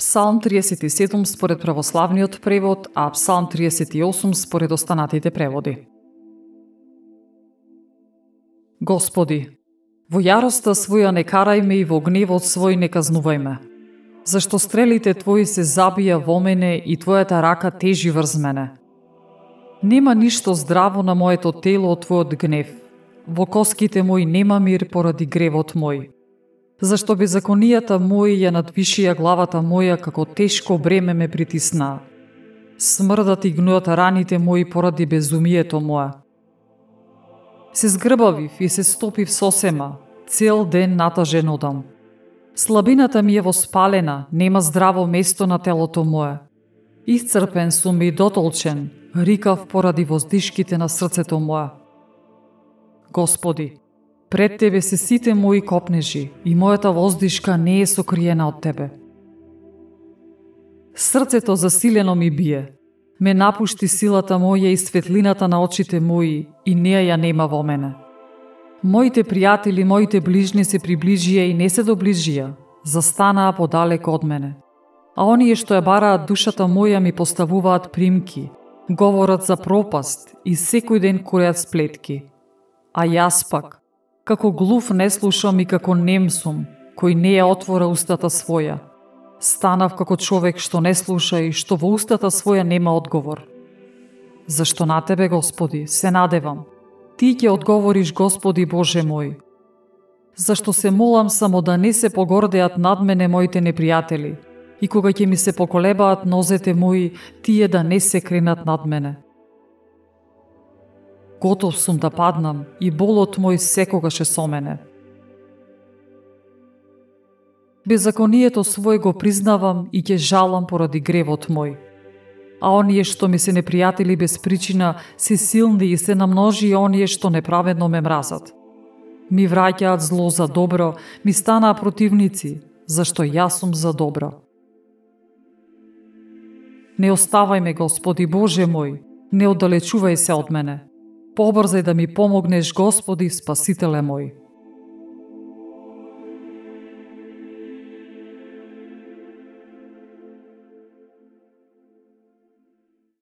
Псалм 37 според православниот превод, а Псалм 38 според останатите преводи. Господи, во јароста своја не карај ме и во гневот свој не казнувај ме. Зашто стрелите Твои се забија во мене и Твојата рака тежи врз мене. Нема ништо здраво на моето тело од Твојот гнев. Во коските мои нема мир поради гревот мој зашто беззаконијата мои ја надвишија главата моја како тешко бреме ме притисна. Смрдат и гнојат раните мои поради безумието моја. Се згрбавив и се стопив сосема, цел ден натажен одам. Слабината ми е воспалена, нема здраво место на телото мое. Исцрпен сум и дотолчен, рикав поради воздишките на срцето мое. Господи, Пред Тебе се сите мои копнежи и мојата воздишка не е сокриена од Тебе. Срцето засилено ми бие. Ме напушти силата моја и светлината на очите мои и неа ја нема во мене. Моите пријатели, моите ближни се приближија и не се доближија, застанаа подалеко од мене. А оние што ја бараат душата моја ми поставуваат примки, говорат за пропаст и секој ден куреат сплетки. А јас пак, Како глув не слушам и како нем сум, кој не ја отвора устата своја. Станав како човек што не слуша и што во устата своја нема одговор. Зашто на Тебе, Господи, се надевам. Ти ќе одговориш, Господи Боже мој. Зашто се молам само да не се погордеат над мене моите непријатели, и кога ќе ми се поколебаат нозете мои, тие да не се кренат над мене. Готов сум да паднам и болот мој секогаш е со мене. Беззаконието свој го признавам и ќе жалам поради гревот мој. А оние што ми се непријатели без причина се силни и се намножи и оние што неправедно ме мразат. Ми враќаат зло за добро, ми станаа противници, зашто јас сум за добро. Не оставај ме, Господи Боже мој, не оддалечувај се од мене побрзај да ми помогнеш, Господи, Спасителе мој.